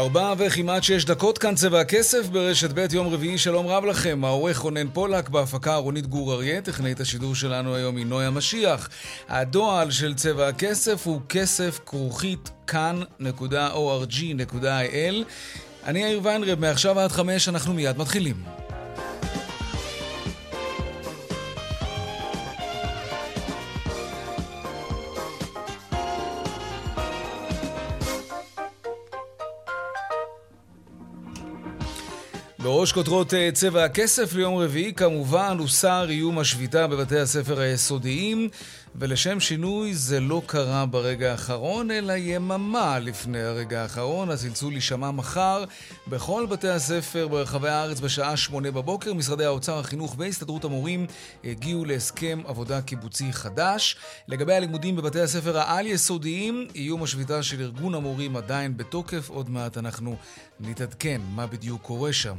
ארבע וכמעט שש דקות כאן צבע הכסף ברשת ב' יום רביעי, שלום רב לכם. העורך רונן פולק, בהפקה רונית גור אריה, טכנאית השידור שלנו היום היא נויה משיח. הדועל של צבע הכסף הוא כסף כרוכית כאן.org.il. אני יאיר ויינרב, מעכשיו עד חמש אנחנו מיד מתחילים. בראש כותרות אה, צבע הכסף ליום רביעי כמובן הוסר איום השביתה בבתי הספר היסודיים ולשם שינוי זה לא קרה ברגע האחרון אלא יממה לפני הרגע האחרון. הצלצול יישמע מחר בכל בתי הספר ברחבי הארץ בשעה שמונה בבוקר. משרדי האוצר, החינוך והסתדרות המורים הגיעו להסכם עבודה קיבוצי חדש. לגבי הלימודים בבתי הספר העל-יסודיים, איום השביתה של ארגון המורים עדיין בתוקף. עוד מעט אנחנו נתעדכן מה בדיוק קורה שם.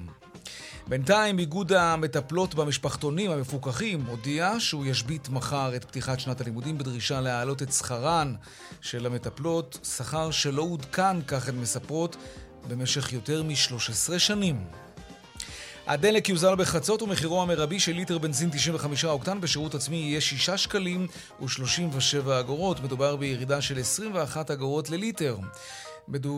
בינתיים איגוד המטפלות במשפחתונים המפוקחים הודיע שהוא ישבית מחר את פתיחת שנת הלימודים בדרישה להעלות את שכרן של המטפלות, שכר שלא עודכן, כך הן מספרות, במשך יותר מ-13 שנים. הדלק יוזל בחצות ומחירו המרבי של ליטר בנזין 95 אוקטן בשירות עצמי יהיה 6 שקלים ו-37 אגורות. מדובר בירידה של 21 אגורות לליטר.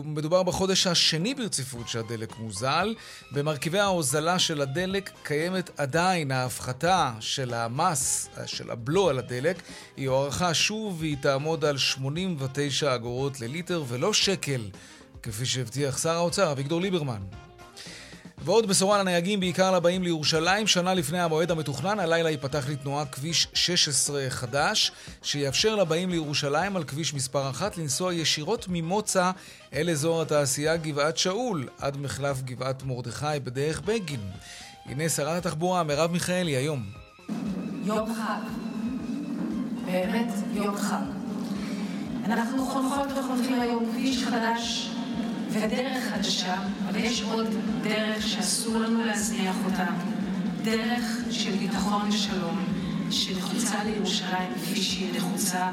מדובר בחודש השני ברציפות שהדלק מוזל. במרכיבי ההוזלה של הדלק קיימת עדיין ההפחתה של המס, של הבלו על הדלק. היא הוארכה שוב והיא תעמוד על 89 אגורות לליטר ולא שקל, כפי שהבטיח שר האוצר אביגדור ליברמן. ועוד בשורה לנהגים, בעיקר לבאים לירושלים, שנה לפני המועד המתוכנן, הלילה ייפתח לתנועה כביש 16 חדש, שיאפשר לבאים לירושלים על כביש מספר 1 לנסוע ישירות ממוצא אל אזור התעשייה גבעת שאול, עד מחלף גבעת מרדכי בדרך בגין. הנה שרת התחבורה, מרב מיכאלי, היום. יום חג. באמת יום חג. אנחנו חונכות וחונכים היום כביש חדש ודרך חדשה, אבל יש עוד דרך שאסור לנו להזניח אותה. דרך של ביטחון ושלום, שנחוצה לירושלים כפי שהיא נחוצה.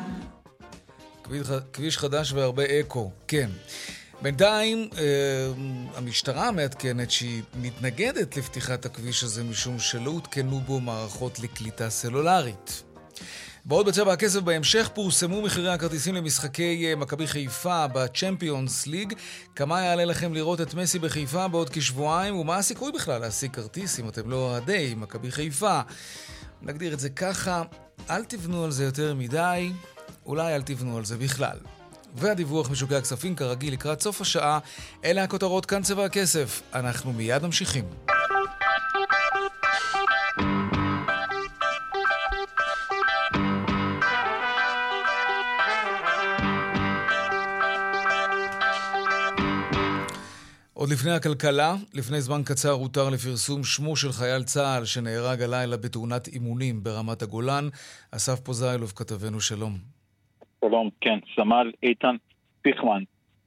כביש חדש והרבה אקו, כן. בינתיים אה, המשטרה מעדכנת שהיא מתנגדת לפתיחת הכביש הזה משום שלא הותקנו בו מערכות לקליטה סלולרית. בעוד בצבע הכסף בהמשך פורסמו מחירי הכרטיסים למשחקי אה, מכבי חיפה בצ'מפיונס ליג. כמה יעלה לכם לראות את מסי בחיפה בעוד כשבועיים, ומה הסיכוי בכלל להשיג כרטיס אם אתם לא אוהדי מכבי חיפה? נגדיר את זה ככה, אל תבנו על זה יותר מדי, אולי אל תבנו על זה בכלל. והדיווח משוקי הכספים כרגיל לקראת סוף השעה, אלה הכותרות כאן צבע הכסף. אנחנו מיד ממשיכים. עוד לפני הכלכלה, לפני זמן קצר הותר לפרסום שמו של חייל צה"ל שנהרג הלילה בתאונת אימונים ברמת הגולן. אסף פוזיילוב, כתבנו, שלום. שלום, כן, סמל איתן פיכמן,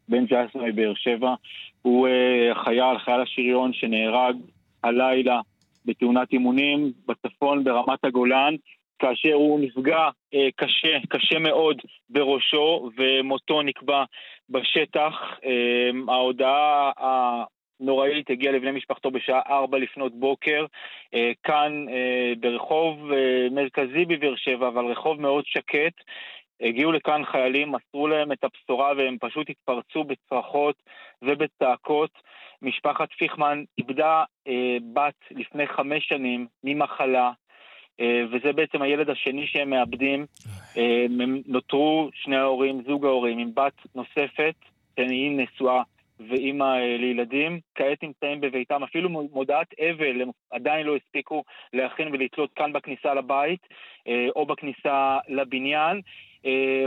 בן 19 מבאר שבע. הוא uh, חייל, חייל השריון שנהרג הלילה בתאונת אימונים בצפון ברמת הגולן. כאשר הוא נפגע אה, קשה, קשה מאוד בראשו, ומותו נקבע בשטח. אה, ההודעה הנוראית הגיעה לבני משפחתו בשעה ארבע לפנות בוקר, אה, כאן אה, ברחוב אה, מרכזי בבאר שבע, אבל רחוב מאוד שקט. הגיעו לכאן חיילים, מסרו להם את הבשורה והם פשוט התפרצו בצרחות ובצעקות. משפחת פיכמן איבדה אה, בת לפני חמש שנים ממחלה, וזה בעצם הילד השני שהם מאבדים. אה, הם נותרו שני ההורים, זוג ההורים, עם בת נוספת, היא נשואה ואימא אה, לילדים, כעת נמצאים בביתם, אפילו מודעת אבל הם עדיין לא הספיקו להכין ולתלות כאן בכניסה לבית או בכניסה לבניין.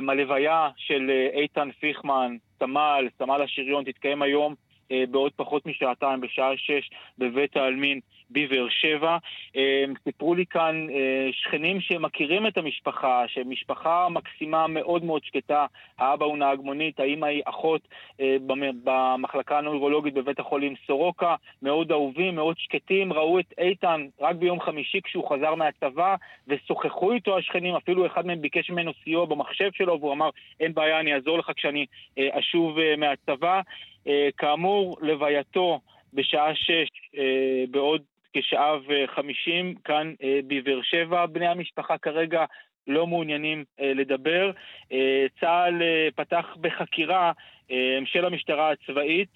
הלוויה של איתן פיכמן, סמל, סמל השריון, תתקיים היום בעוד פחות משעתיים, בשעה שש, בבית העלמין בבאר שבע. אמ, סיפרו לי כאן אה, שכנים שמכירים את המשפחה, שמשפחה מקסימה מאוד מאוד שקטה. האבא הוא נהג מונית, האמא היא אחות אה, במחלקה הנוירולוגית בבית החולים סורוקה. מאוד אהובים, מאוד שקטים. ראו את איתן רק ביום חמישי כשהוא חזר מהצבא, ושוחחו איתו השכנים, אפילו אחד מהם ביקש ממנו סיוע במחשב שלו, והוא אמר, אין בעיה, אני אעזור לך כשאני אה, אשוב מהצבא. כאמור, לווייתו בשעה שש בעוד כשעה וחמישים כאן אה, בבאר שבע. בני המשפחה כרגע לא מעוניינים אה, לדבר. אה, צה"ל פתח בחקירה של המשטרה הצבאית,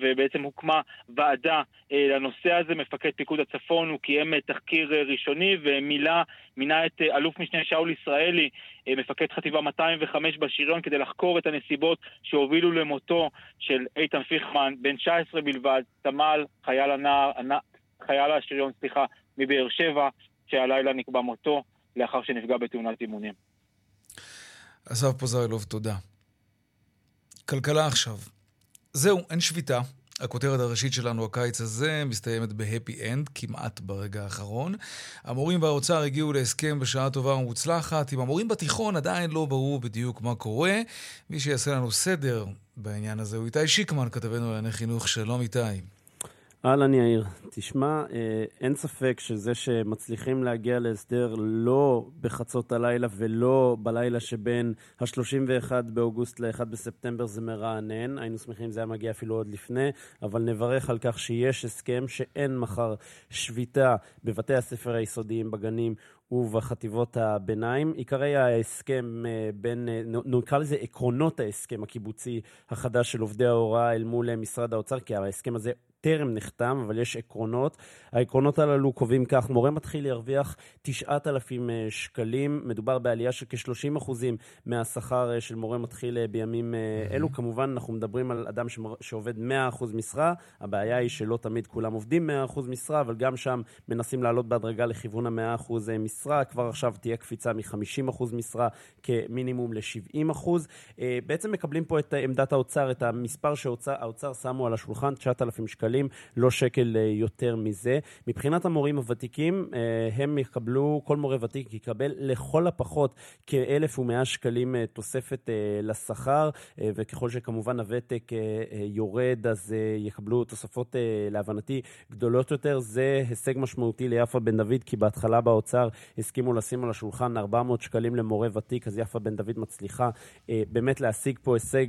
ובעצם הוקמה ועדה לנושא הזה. מפקד פיקוד הצפון, הוא קיים תחקיר ראשוני ומילה, מינה את אלוף משנה שאול ישראלי, מפקד חטיבה 205 בשריון, כדי לחקור את הנסיבות שהובילו למותו של איתן פיכמן, בן 19 בלבד, תמ"ל, חייל הנער, חייל השריון, סליחה, מבאר שבע, שהלילה נקבע מותו לאחר שנפגע בתאונת אימונים. אסף פוזרלוב, תודה. כלכלה עכשיו. זהו, אין שביתה. הכותרת הראשית שלנו הקיץ הזה מסתיימת בהפי אנד, כמעט ברגע האחרון. המורים והאוצר הגיעו להסכם בשעה טובה ומוצלחת. עם המורים בתיכון עדיין לא ברור בדיוק מה קורה. מי שיעשה לנו סדר בעניין הזה הוא איתי שיקמן, כתבנו לענייני חינוך. שלום איתי. אהלן יאיר, תשמע, אה, אין ספק שזה שמצליחים להגיע להסדר לא בחצות הלילה ולא בלילה שבין ה-31 באוגוסט ל-1 בספטמבר זה מרענן, היינו שמחים אם זה היה מגיע אפילו עוד לפני, אבל נברך על כך שיש הסכם שאין מחר שביתה בבתי הספר היסודיים, בגנים ובחטיבות הביניים. עיקרי ההסכם אה, בין, אה, נקרא לזה עקרונות ההסכם הקיבוצי החדש של עובדי ההוראה אל מול משרד האוצר, כי ההסכם הזה טרם נחתם, אבל יש עקרונות. העקרונות הללו קובעים כך, מורה מתחיל להרוויח 9,000 אה, שקלים, מדובר בעלייה של כ-30% מהשכר אה, של מורה מתחיל אה, בימים אלו. כמובן, אנחנו מדברים על אדם שעובד 100% משרה, הבעיה היא שלא תמיד כולם עובדים 100% משרה, אבל גם שם מנסים לעלות בהדרגה לכיוון ה-100% משרה. כבר עכשיו תהיה קפיצה מ-50% משרה כמינימום ל-70%. בעצם מקבלים פה את עמדת האוצר, את המספר שהאוצר שמו על השולחן, 9,000 שקלים. שקלים, לא שקל אה, יותר מזה. מבחינת המורים הוותיקים, אה, הם יקבלו, כל מורה ותיק יקבל לכל הפחות כ-1,100 שקלים אה, תוספת לשכר, וככל שכמובן הוותק יורד, אז יקבלו תוספות, להבנתי, גדולות יותר. זה הישג משמעותי ליפה בן דוד, כי בהתחלה באוצר הסכימו לשים על השולחן 400 שקלים למורה ותיק, אז יפה בן דוד מצליחה באמת להשיג פה הישג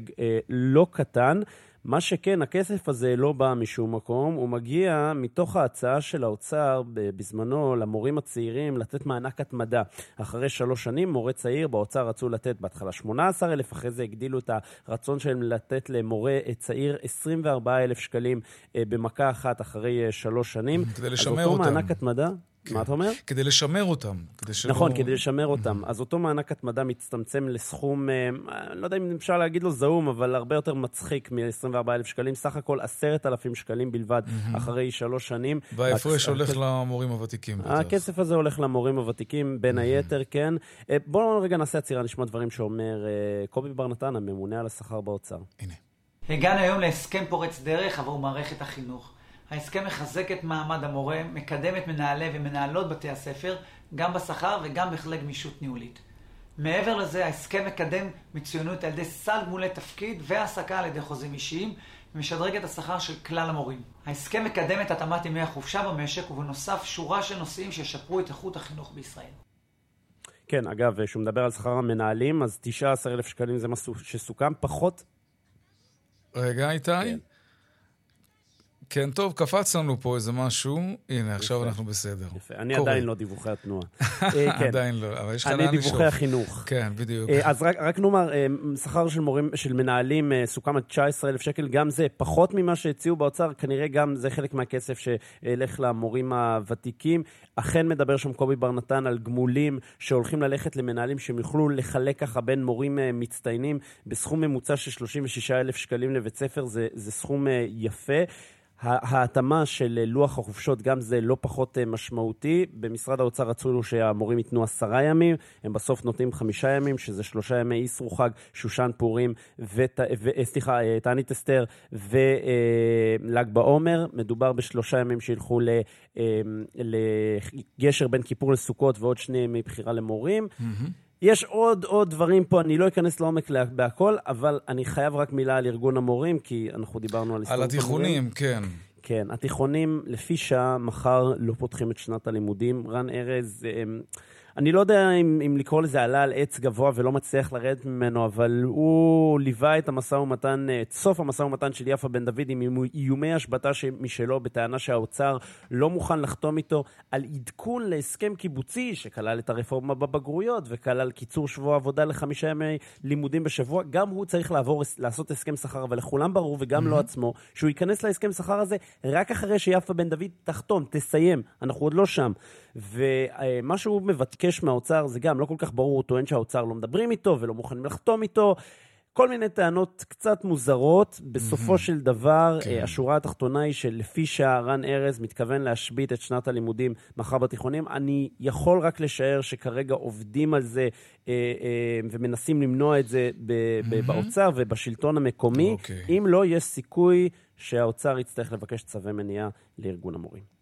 לא קטן. מה שכן, הכסף הזה לא בא משום מקום, הוא מגיע מתוך ההצעה של האוצר בזמנו למורים הצעירים לתת מענק התמדה. אחרי שלוש שנים, מורה צעיר באוצר רצו לתת בהתחלה 18,000, אחרי זה הגדילו את הרצון שלהם לתת למורה צעיר 24,000 שקלים אה, במכה אחת אחרי אה, שלוש שנים. כדי לשמר אותם. אז אותו מענק התמדה... כן. מה אתה אומר? כדי לשמר אותם. כדי שלא... נכון, כדי לשמר אותם. אז אותו מענק התמדה מצטמצם לסכום, אה, לא יודע אם אפשר להגיד לו זעום, אבל הרבה יותר מצחיק מ-24,000 שקלים. סך הכל 10,000 שקלים בלבד אחרי שלוש שנים. וההפרש הולך למורים הוותיקים. הכסף הזה הולך למורים הוותיקים, בין היתר, כן. אה, בואו רגע נעשה עצירה, נשמע דברים שאומר אה, קובי בר נתן, הממונה על השכר באוצר. הנה. הגענו היום להסכם פורץ דרך עבור מערכת החינוך. ההסכם מחזק את מעמד המורה, מקדם את מנהלי ומנהלות בתי הספר, גם בשכר וגם בכלי גמישות ניהולית. מעבר לזה, ההסכם מקדם מצוינות על ידי סל גמולי תפקיד והעסקה על ידי חוזים אישיים, ומשדרג את השכר של כלל המורים. ההסכם מקדם את התאמת ימי החופשה במשק, ובנוסף שורה של נושאים שישפרו את איכות החינוך בישראל. כן, אגב, כשהוא מדבר על שכר המנהלים, אז 19,000 שקלים זה מה שסוכם, פחות... רגע, איתי. כן. כן, טוב, קפץ לנו פה איזה משהו. הנה, עכשיו אנחנו בסדר. יפה. אני עדיין לא דיווחי התנועה. אה, כן. עדיין לא, אבל יש לך לאן לשאוף. אני דיווחי החינוך. כן, בדיוק. אה, אז רק נאמר, אה, שכר של מורים, של מנהלים סוכם על 19,000 שקל, גם זה פחות ממה שהציעו באוצר, כנראה גם זה חלק מהכסף שילך למורים הוותיקים. אכן מדבר שם קובי בר נתן על גמולים שהולכים ללכת למנהלים שהם יוכלו לחלק ככה בין מורים מצטיינים בסכום ממוצע של 36,000 שקלים לבית ספר, זה, זה סכום יפה. ההתאמה של לוח החופשות, גם זה לא פחות משמעותי. במשרד האוצר רצו שהמורים ייתנו עשרה ימים, הם בסוף נותנים חמישה ימים, שזה שלושה ימי איסרו חג, שושן פורים, ות, ו, סליחה, תענית אסתר ול"ג בעומר. מדובר בשלושה ימים שילכו לגשר בין כיפור לסוכות ועוד שני ימי בחירה למורים. Mm-hmm. יש עוד עוד דברים פה, אני לא אכנס לעומק בהכל, אבל אני חייב רק מילה על ארגון המורים, כי אנחנו דיברנו על על התיכונים, כן. כן, התיכונים, לפי שעה, מחר לא פותחים את שנת הלימודים. רן ארז, הם... אני לא יודע אם, אם לקרוא לזה עלה על עץ גבוה ולא מצליח לרדת ממנו, אבל הוא ליווה את המשא ומתן, את סוף המשא ומתן של יפה בן דוד עם איומי השבתה משלו, בטענה שהאוצר לא מוכן לחתום איתו על עדכון להסכם קיבוצי שכלל את הרפורמה בבגרויות וכלל קיצור שבוע עבודה לחמישה ימי לימודים בשבוע. גם הוא צריך לעבור, לעשות הסכם שכר, אבל לכולם ברור, וגם mm-hmm. לו עצמו, שהוא ייכנס להסכם שכר הזה רק אחרי שיפה בן דוד תחתום, תסיים. אנחנו עוד לא שם. ומה שהוא מבקש מהאוצר זה גם לא כל כך ברור, הוא טוען שהאוצר לא מדברים איתו ולא מוכנים לחתום איתו. כל מיני טענות קצת מוזרות. בסופו mm-hmm. של דבר, כן. השורה התחתונה היא שלפי שהרן ארז מתכוון להשבית את שנת הלימודים מחר בתיכונים, אני יכול רק לשער שכרגע עובדים על זה אה, אה, ומנסים למנוע את זה ב- mm-hmm. באוצר ובשלטון המקומי. Okay. אוקיי. אם לא, יש סיכוי שהאוצר יצטרך לבקש צווי מניעה לארגון המורים.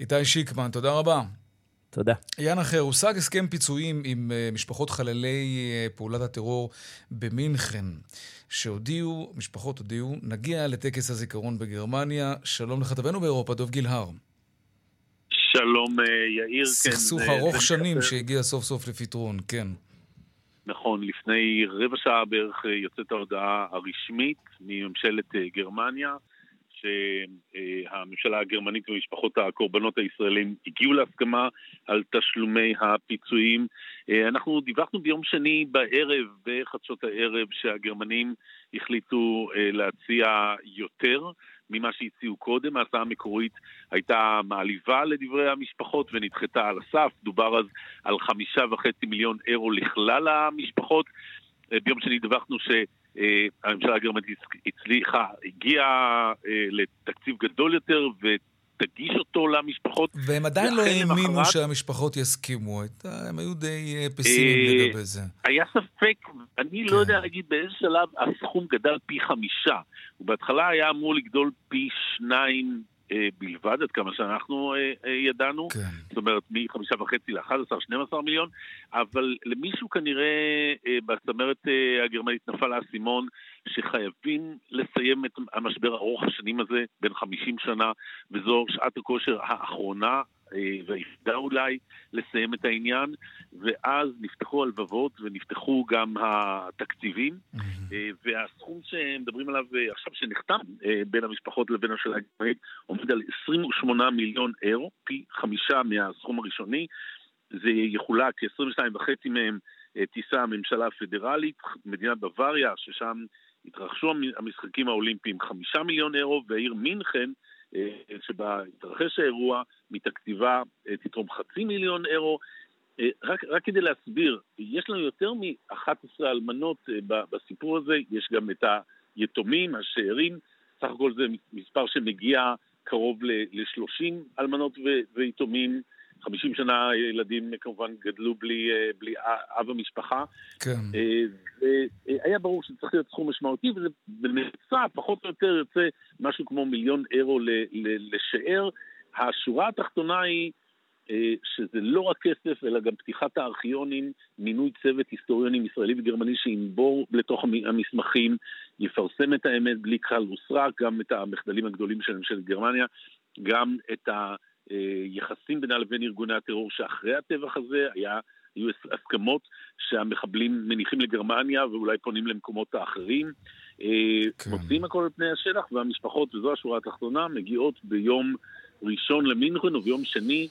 איתי שיקמן, תודה רבה. תודה. עניין אחר, הושג הסכם פיצויים עם אה, משפחות חללי אה, פעולת הטרור במינכן, שהודיעו, משפחות הודיעו, נגיע לטקס הזיכרון בגרמניה. שלום לכתבנו באירופה, דב גילהר. שלום, אה, יאיר. כן, סכסוך כן, ארוך שנים כתב... שהגיע סוף סוף לפתרון, כן. נכון, לפני רבע שעה בערך יוצאת ההודעה הרשמית מממשלת גרמניה. שהממשלה הגרמנית ומשפחות הקורבנות הישראלים הגיעו להסכמה על תשלומי הפיצויים. אנחנו דיווחנו ביום שני בערב, בחדשות הערב, שהגרמנים החליטו אה, להציע יותר. ממה שהציעו קודם, ההצעה המקורית הייתה מעליבה לדברי המשפחות ונדחתה על הסף, דובר אז על חמישה וחצי מיליון אירו לכלל המשפחות. אה, ביום שני דיווחנו ש... אה, הממשלה הגרמנית הצליחה, הגיעה אה, לתקציב גדול יותר ותגיש אותו למשפחות. והם עדיין לא האמינו שהמשפחות יסכימו, הם היו די אה, פסימיים לגבי זה. היה ספק, אני לא כן. יודע להגיד באיזה שלב הסכום גדל פי חמישה. ובהתחלה היה אמור לגדול פי שניים בלבד, עד כמה שאנחנו אה, אה, ידענו. כן. זאת אומרת, מחמישה וחצי ל-11-12 מיליון, אבל למישהו כנראה בצמרת הגרמנית נפל האסימון שחייבים לסיים את המשבר ארוך השנים הזה, בין 50 שנה, וזו שעת הכושר האחרונה אה, והיחידה אולי לסיים את העניין, ואז נפתחו הלבבות ונפתחו גם התקציבים, mm-hmm. והסכום שמדברים עליו אה, עכשיו, שנחתם בין המשפחות לבין השאלה הגרמנית, עומד על 28 מיליון אירו, פי חמישה מהסכום הראשוני. זה יחולק, 22 וחצי מהם תישא הממשלה הפדרלית, מדינת בוואריה, ששם התרחשו המשחקים האולימפיים, חמישה מיליון אירו, והעיר מינכן, אה, שבה התרחש האירוע, מתקציבה אה, תתרום חצי מיליון אירו. אה, רק, רק כדי להסביר, יש לנו יותר מ-11 אלמנות בסיפור הזה, יש גם את היתומים, השאירים, סך הכל זה מספר שמגיע קרוב ל-30 אלמנות ויתומים. 50 שנה ילדים כמובן גדלו בלי, אה, בלי אב המשפחה. כן. אה, היה ברור שצריך להיות סכום משמעותי, וזה בממוצע פחות או יותר יוצא משהו כמו מיליון אירו לשער. השורה התחתונה היא אה, שזה לא רק כסף, אלא גם פתיחת הארכיונים, מינוי צוות היסטוריונים ישראלי וגרמני שינבור לתוך המסמכים, יפרסם את האמת בלי כלל וסרק, גם את המחדלים הגדולים של ממשלת גרמניה, גם את ה... אה, יחסים בינה לבין ארגוני הטרור שאחרי הטבח הזה היה, היו הסכמות שהמחבלים מניחים לגרמניה ואולי פונים למקומות האחרים. אה, כן. מוצאים הכל על פני השטח והמשפחות, וזו השורה התחתונה, מגיעות ביום ראשון למינכן וביום שני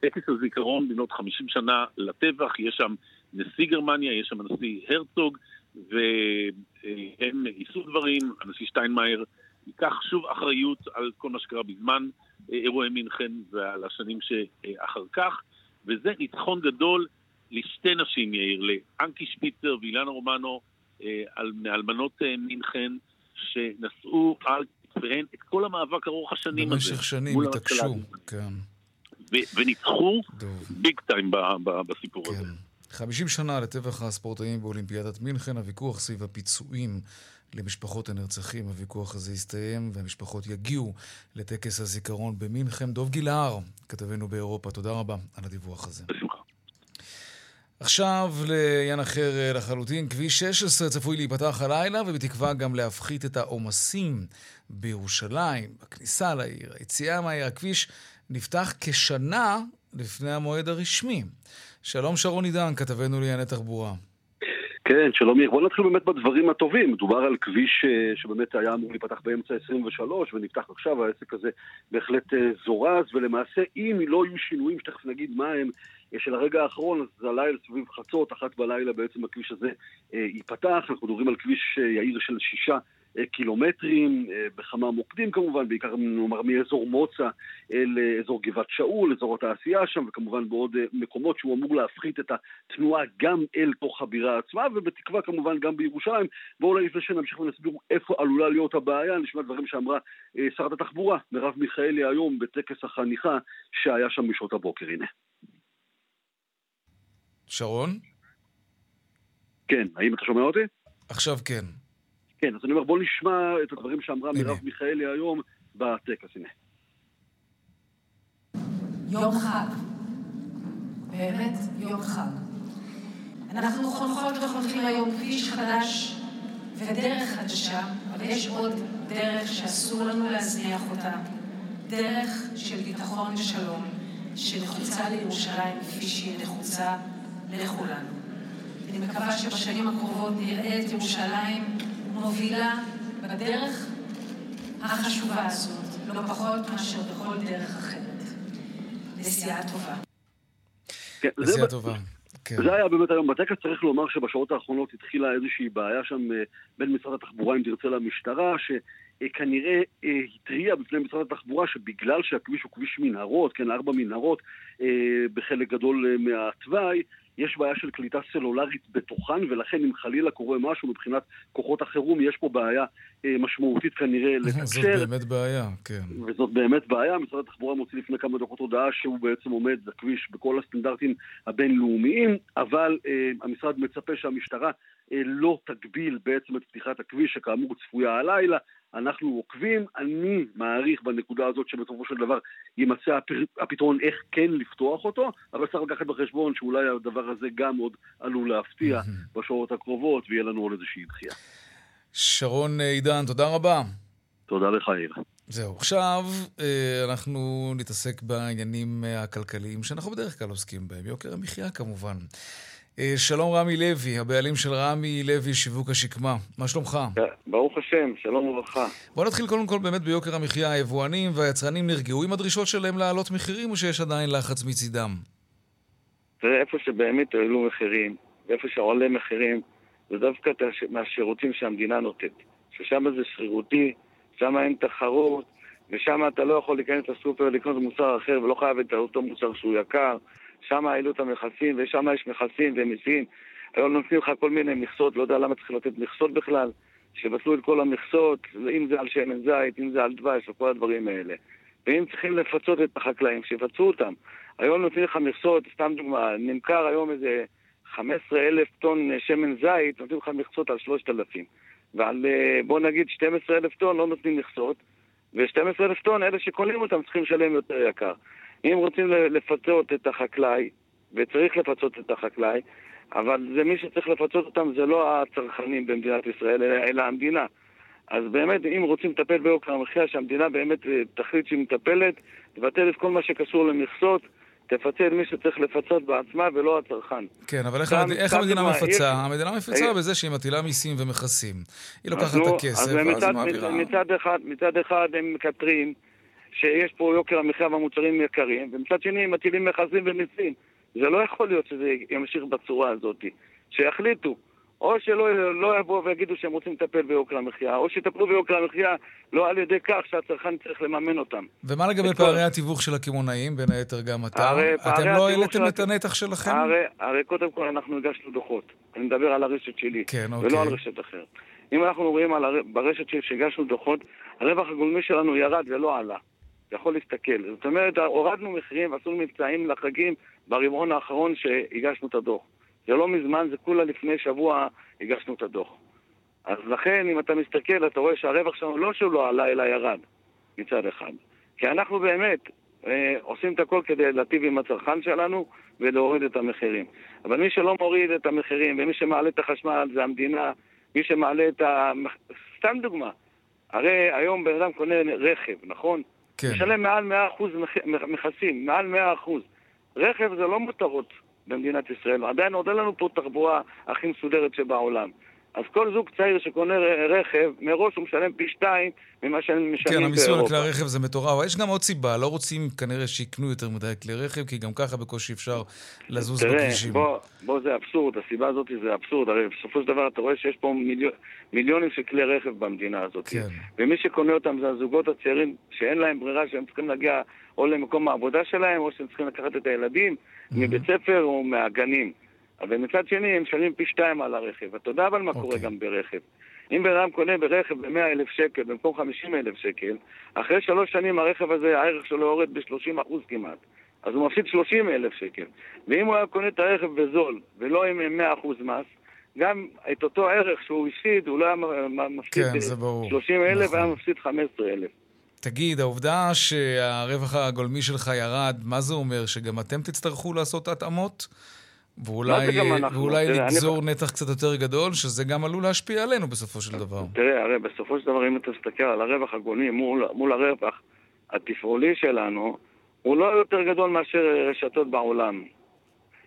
טקס הזיכרון במנות 50 שנה לטבח, יש שם נשיא גרמניה, יש שם הנשיא הרצוג, והם יישאו דברים, הנשיא שטיינמאייר ייקח שוב אחריות על כל מה שקרה בזמן אירועי מינכן ועל השנים שאחר כך, וזה ניצחון גדול לשתי נשים, יאיר, לאנקי שפיצר ואילנה רומנו, אה, מאלמנות אה, מינכן, שנשאו על ואין את כל המאבק ארוך השנים הזה. במשך שנים התעקשו, כן. וניצחו ביג טיים בסיפור כן. הזה. 50 שנה לטבח הספורטאים באולימפיאדת מינכן, הוויכוח סביב הפיצויים למשפחות הנרצחים, הוויכוח הזה הסתיים והמשפחות יגיעו לטקס הזיכרון במינכן. דוב גילהר, כתבנו באירופה, תודה רבה על הדיווח הזה. בשמחה. עכשיו לעניין אחר לחלוטין, כביש 16 צפוי להיפתח הלילה ובתקווה גם להפחית את העומסים בירושלים, בכניסה לעיר, היציאה מהעיר. הכביש נפתח כשנה לפני המועד הרשמי. שלום שרון עידן, כתבנו לענייני תחבורה. כן, שלום יאיר. בוא נתחיל באמת בדברים הטובים. מדובר על כביש אה, שבאמת היה אמור להיפתח באמצע 23 ונפתח עכשיו, העסק הזה בהחלט אה, זורז, ולמעשה אם לא יהיו שינויים, שתכף נגיד מה הם, אה, של הרגע האחרון, אז הלילה סביב חצות, אחת בלילה בעצם הכביש הזה ייפתח. אנחנו מדברים על כביש יעיר של שישה קילומטרים, אה, בכמה מוקדים כמובן, בעיקר נאמר מאזור מוצא אל אזור גבעת שאול, אזור התעשייה שם, וכמובן בעוד אה, מקומות שהוא אמור להפחית את התנועה גם אל תוך הבירה עצמה, ובתקווה כמובן גם בירושלים. בואו אולי לפני שנמשיך ונסביר איפה עלולה להיות הבעיה, נשמע דברים שאמרה שרת התחבורה, מרב מיכאלי, היום בטקס החניכה שהיה שם בשעות הבוקר. הנה. שרון? כן, האם אתה שומע אותי? עכשיו כן. כן, אז אני אומר, בוא נשמע את הדברים שאמרה מרב מיכאלי היום בטקס, הנה. יום חג. באמת יום חג. אנחנו חונכות וחונכים היום כביש חדש ודרך חדשה, אבל יש עוד דרך שאסור לנו להזניח אותה. דרך של ביטחון ושלום, שנחוצה לירושלים כפי שהיא נחוצה לכולנו. אני מקווה שבשנים הקרובות נראה את ירושלים מובילה בדרך החשובה הזאת, לא פחות מאשר בכל דרך אחרת. נסיעה טובה. כן, נסיעה טובה. כן. זה היה באמת היום בטקס, צריך לומר שבשעות האחרונות התחילה איזושהי בעיה שם אה, בין משרד התחבורה, אם תרצה, למשטרה, שכנראה אה, התריע בפני משרד התחבורה שבגלל שהכביש הוא כביש מנהרות, כן, ארבע מנהרות אה, בחלק גדול מהתוואי, יש בעיה של קליטה סלולרית בתוכן, ולכן אם חלילה קורה משהו מבחינת כוחות החירום, יש פה בעיה אה, משמעותית כנראה לתקשר. זאת באמת בעיה, כן. וזאת באמת בעיה. משרד התחבורה מוציא לפני כמה דקות הודעה שהוא בעצם עומד בכביש בכל הסטנדרטים הבינלאומיים, אבל אה, המשרד מצפה שהמשטרה לא תגביל בעצם את פתיחת הכביש, שכאמור צפויה הלילה. אנחנו עוקבים, אני מעריך בנקודה הזאת שבסופו של דבר יימצא הפתרון איך כן לפתוח אותו, אבל צריך לקחת בחשבון שאולי הדבר הזה גם עוד עלול להפתיע בשעות הקרובות ויהיה לנו עוד איזושהי דחייה. שרון עידן, תודה רבה. תודה לך, יאיר. זהו. עכשיו אה, אנחנו נתעסק בעניינים הכלכליים שאנחנו בדרך כלל עוסקים בהם, יוקר המחיה כמובן. אה, שלום רמי לוי, הבעלים של רמי לוי שיווק השקמה. מה שלומך? ברוך השם, שלום וברכה. בוא נתחיל קודם כל באמת ביוקר המחיה. היבואנים והיצרנים נרגעו עם הדרישות שלהם להעלות מחירים, או שיש עדיין לחץ מצידם? תראה, איפה שבאמת העלו מחירים, ואיפה שעולה מחירים, זה דווקא מהשירותים שהמדינה נותנת. ששם זה שרירותי, שם אין תחרות, ושם אתה לא יכול להיכנס לסופר לקנות מוצר אחר ולא חייב את אותו מוצר שהוא יקר. שם העלו את המכסים, ושם יש מכסים ומיסים. היום נותנים לך כל מיני מכסות, לא יודע למה צריך לתת מכסות בכלל, שיבטלו את כל המכסות, אם זה על שמן זית, אם זה על דבש, וכל הדברים האלה. ואם צריכים לפצות את החקלאים, שיפצו אותם. היום נותנים לך מכסות, סתם דוגמה, נמכר היום איזה 15 אלף טון שמן זית, נותנים לך מכסות על 3,000. ועל, אה, בוא נגיד, 12 אלף טון לא נותנים מכסות, ו-12 אלף טון, אלה שקונים אותם צריכים לשלם יותר יקר. אם רוצים לפצות את החקלאי, וצריך לפצות את החקלאי, אבל זה מי שצריך לפצות אותם זה לא הצרכנים במדינת ישראל, אלא, אלא המדינה. אז באמת, אם רוצים לטפל ביוקר המחיה, שהמדינה באמת אה, תחליט שהיא מטפלת, תבטל את כל מה שקשור למכסות, תפצה את מי שצריך לפצות בעצמה ולא הצרכן. כן, אבל איך, המד... איך המדינה מפצה? יש... המדינה מפצה אה, בזה שהיא מטילה מיסים ומכסים. היא לוקחת את הכסף, ואז היא מעבירה... מצד אחד, מצד אחד הם מקטרים. שיש פה יוקר המחיה והמוצרים יקרים, ומצד שני הם מטילים מכסים ומיסים. זה לא יכול להיות שזה ימשיך בצורה הזאת. שיחליטו. או שלא לא יבואו ויגידו שהם רוצים לטפל ביוקר המחיה, או שיטפלו ביוקר המחיה לא על ידי כך שהצרכן צריך לממן אותם. ומה לגבי פערי התיווך של הקמעונאים, בין היתר גם אתה? אתם לא העליתם את הנתח שלכם? הרי, הרי קודם כל אנחנו הגשנו דוחות. אני מדבר על הרשת שלי, כן, ולא אוקיי. על רשת אחרת. אם אנחנו רואים על הר... ברשת שהגשנו דוחות, הרווח הגולמי שלנו ירד ולא עלה. אתה יכול להסתכל. זאת אומרת, הורדנו מחירים ועשינו מבצעים לחגים ברבעון האחרון שהגשנו את הדוח. זה לא מזמן, זה כולה לפני שבוע הגשנו את הדוח. אז לכן, אם אתה מסתכל, אתה רואה שהרווח שלנו לא שהוא לא עלה, אלא ירד, מצד אחד. כי אנחנו באמת אה, עושים את הכל כדי להטיב עם הצרכן שלנו ולהוריד את המחירים. אבל מי שלא מוריד את המחירים, ומי שמעלה את החשמל זה המדינה, מי שמעלה את ה... סתם דוגמה, הרי היום בן אדם קונה רכב, נכון? כן. משלם מעל 100% מכסים, מעל 100%. רכב זה לא מותרות במדינת ישראל, עדיין עוד אין לנו פה תחבורה הכי מסודרת שבעולם. אז כל זוג צעיר שקונה רכב, מראש הוא משלם פי שתיים ממה שהם משלמים באירופה. כן, המיסוי על כלי הרכב זה מטורף, יש גם עוד סיבה, לא רוצים כנראה שיקנו יותר מדי כלי רכב, כי גם ככה בקושי אפשר לזוז תראה, בכבישים. תראה, בוא, בוא, זה אבסורד, הסיבה הזאת זה אבסורד, הרי בסופו של דבר אתה רואה שיש פה מיליון, מיליונים של כלי רכב במדינה הזאת. כן. ומי שקונה אותם זה הזוגות הצעירים שאין להם ברירה, שהם צריכים להגיע או למקום העבודה שלהם, או שהם צריכים לקחת את הילדים mm-hmm. מבית ספר או מהגנים. אבל מצד שני הם משלמים פי שתיים על הרכב. אתה יודע אבל מה okay. קורה אוקיי. גם ברכב. אם בן אדם קונה ברכב ב-100 אלף שקל במקום 50 אלף שקל, אחרי שלוש שנים הרכב הזה, הערך שלו יורד ב-30 אחוז כמעט. אז הוא מפסיד 30 אלף שקל. ואם הוא היה קונה את הרכב בזול ולא עם 100 אחוז מס, גם את אותו ערך שהוא הפסיד, הוא לא היה מפסיד כן, 30 אלף, נכון. היה מפסיד 15 אלף. תגיד, העובדה שהרווח הגולמי שלך ירד, מה זה אומר? שגם אתם תצטרכו לעשות התאמות? ואולי, ואולי לגזור אני... נתח קצת יותר גדול, שזה גם עלול להשפיע עלינו בסופו של דבר. תראה, הרי בסופו של דבר, אם אתה מסתכל על הרווח הגולמי מול, מול הרווח התפעולי שלנו, הוא לא יותר גדול מאשר רשתות בעולם.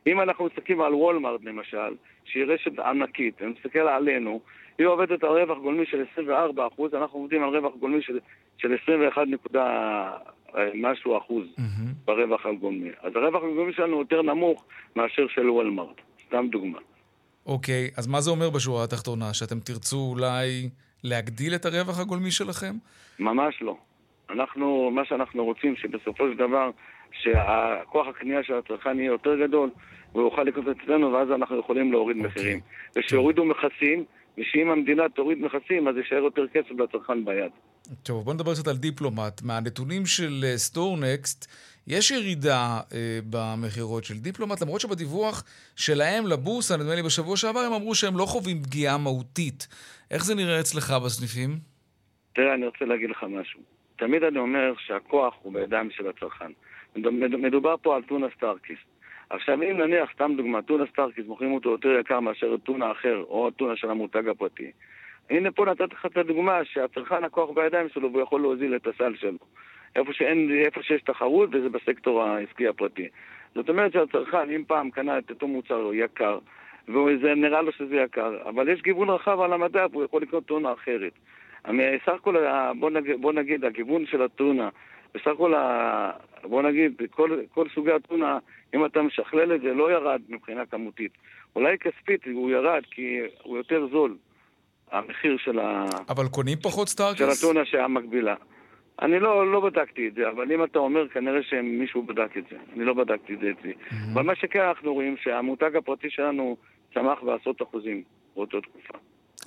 אם אנחנו מסתכלים על וולמארט למשל, שהיא רשת ענקית, ומסתכל עלינו, היא עובדת על רווח גולמי של 24%, אנחנו עובדים על רווח גולמי של, של 21 משהו אחוז mm-hmm. ברווח הגולמי. אז הרווח הגולמי שלנו יותר נמוך מאשר של וולמארט, סתם דוגמה. אוקיי, okay, אז מה זה אומר בשורה התחתונה? שאתם תרצו אולי להגדיל את הרווח הגולמי שלכם? ממש לא. אנחנו, מה שאנחנו רוצים, שבסופו של דבר, שהכוח הקנייה של הצרכן יהיה יותר גדול, והוא יוכל לקנות אצלנו, ואז אנחנו יכולים להוריד okay. אוקיי. מחירים. ושיורידו מכסים, ושאם המדינה תוריד מכסים, אז יישאר יותר כסף לצרכן ביד. טוב, בוא נדבר קצת על דיפלומט. מהנתונים של סטורנקסט, אה, יש ירידה אה, במכירות של דיפלומט, למרות שבדיווח שלהם לבורסה, נדמה לי בשבוע שעבר, הם אמרו שהם לא חווים פגיעה מהותית. איך זה נראה אצלך בסניפים? תראה, אני רוצה להגיד לך משהו. תמיד אני אומר שהכוח הוא בידיים של הצרכן. מדובר פה על טונה סטארקיסט. עכשיו, אם נניח, סתם דוגמא, טונה סטארקיסט מוכרים אותו יותר יקר מאשר טונה אחר, או טונה של המותג הפרטי, הנה פה נתתי לך את הדוגמה שהצרכן הכוח בידיים שלו והוא יכול להוזיל את הסל שלו. איפה, שאין, איפה שיש תחרות וזה בסקטור העסקי הפרטי. זאת אומרת שהצרכן, אם פעם קנה את אותו מוצר יקר, וזה נראה לו שזה יקר, אבל יש גיוון רחב על המדף, הוא יכול לקנות טונה אחרת. סך הכל, בוא נגיד, בוא נגיד, הגיוון של הטונה, בסך הכל, בוא נגיד, כל, כל סוגי הטונה, אם אתה משכלל את זה, לא ירד מבחינה כמותית. אולי כספית הוא ירד כי הוא יותר זול. המחיר של ה... אבל קונים פחות סטארקס? של הטונה שהיה מקבילה. אני לא, לא בדקתי את זה, אבל אם אתה אומר, כנראה שמישהו בדק את זה. אני לא בדקתי את זה אצלי. Mm-hmm. אבל מה שכן אנחנו רואים, שהמותג הפרטי שלנו צמח בעשרות אחוזים באותה תקופה.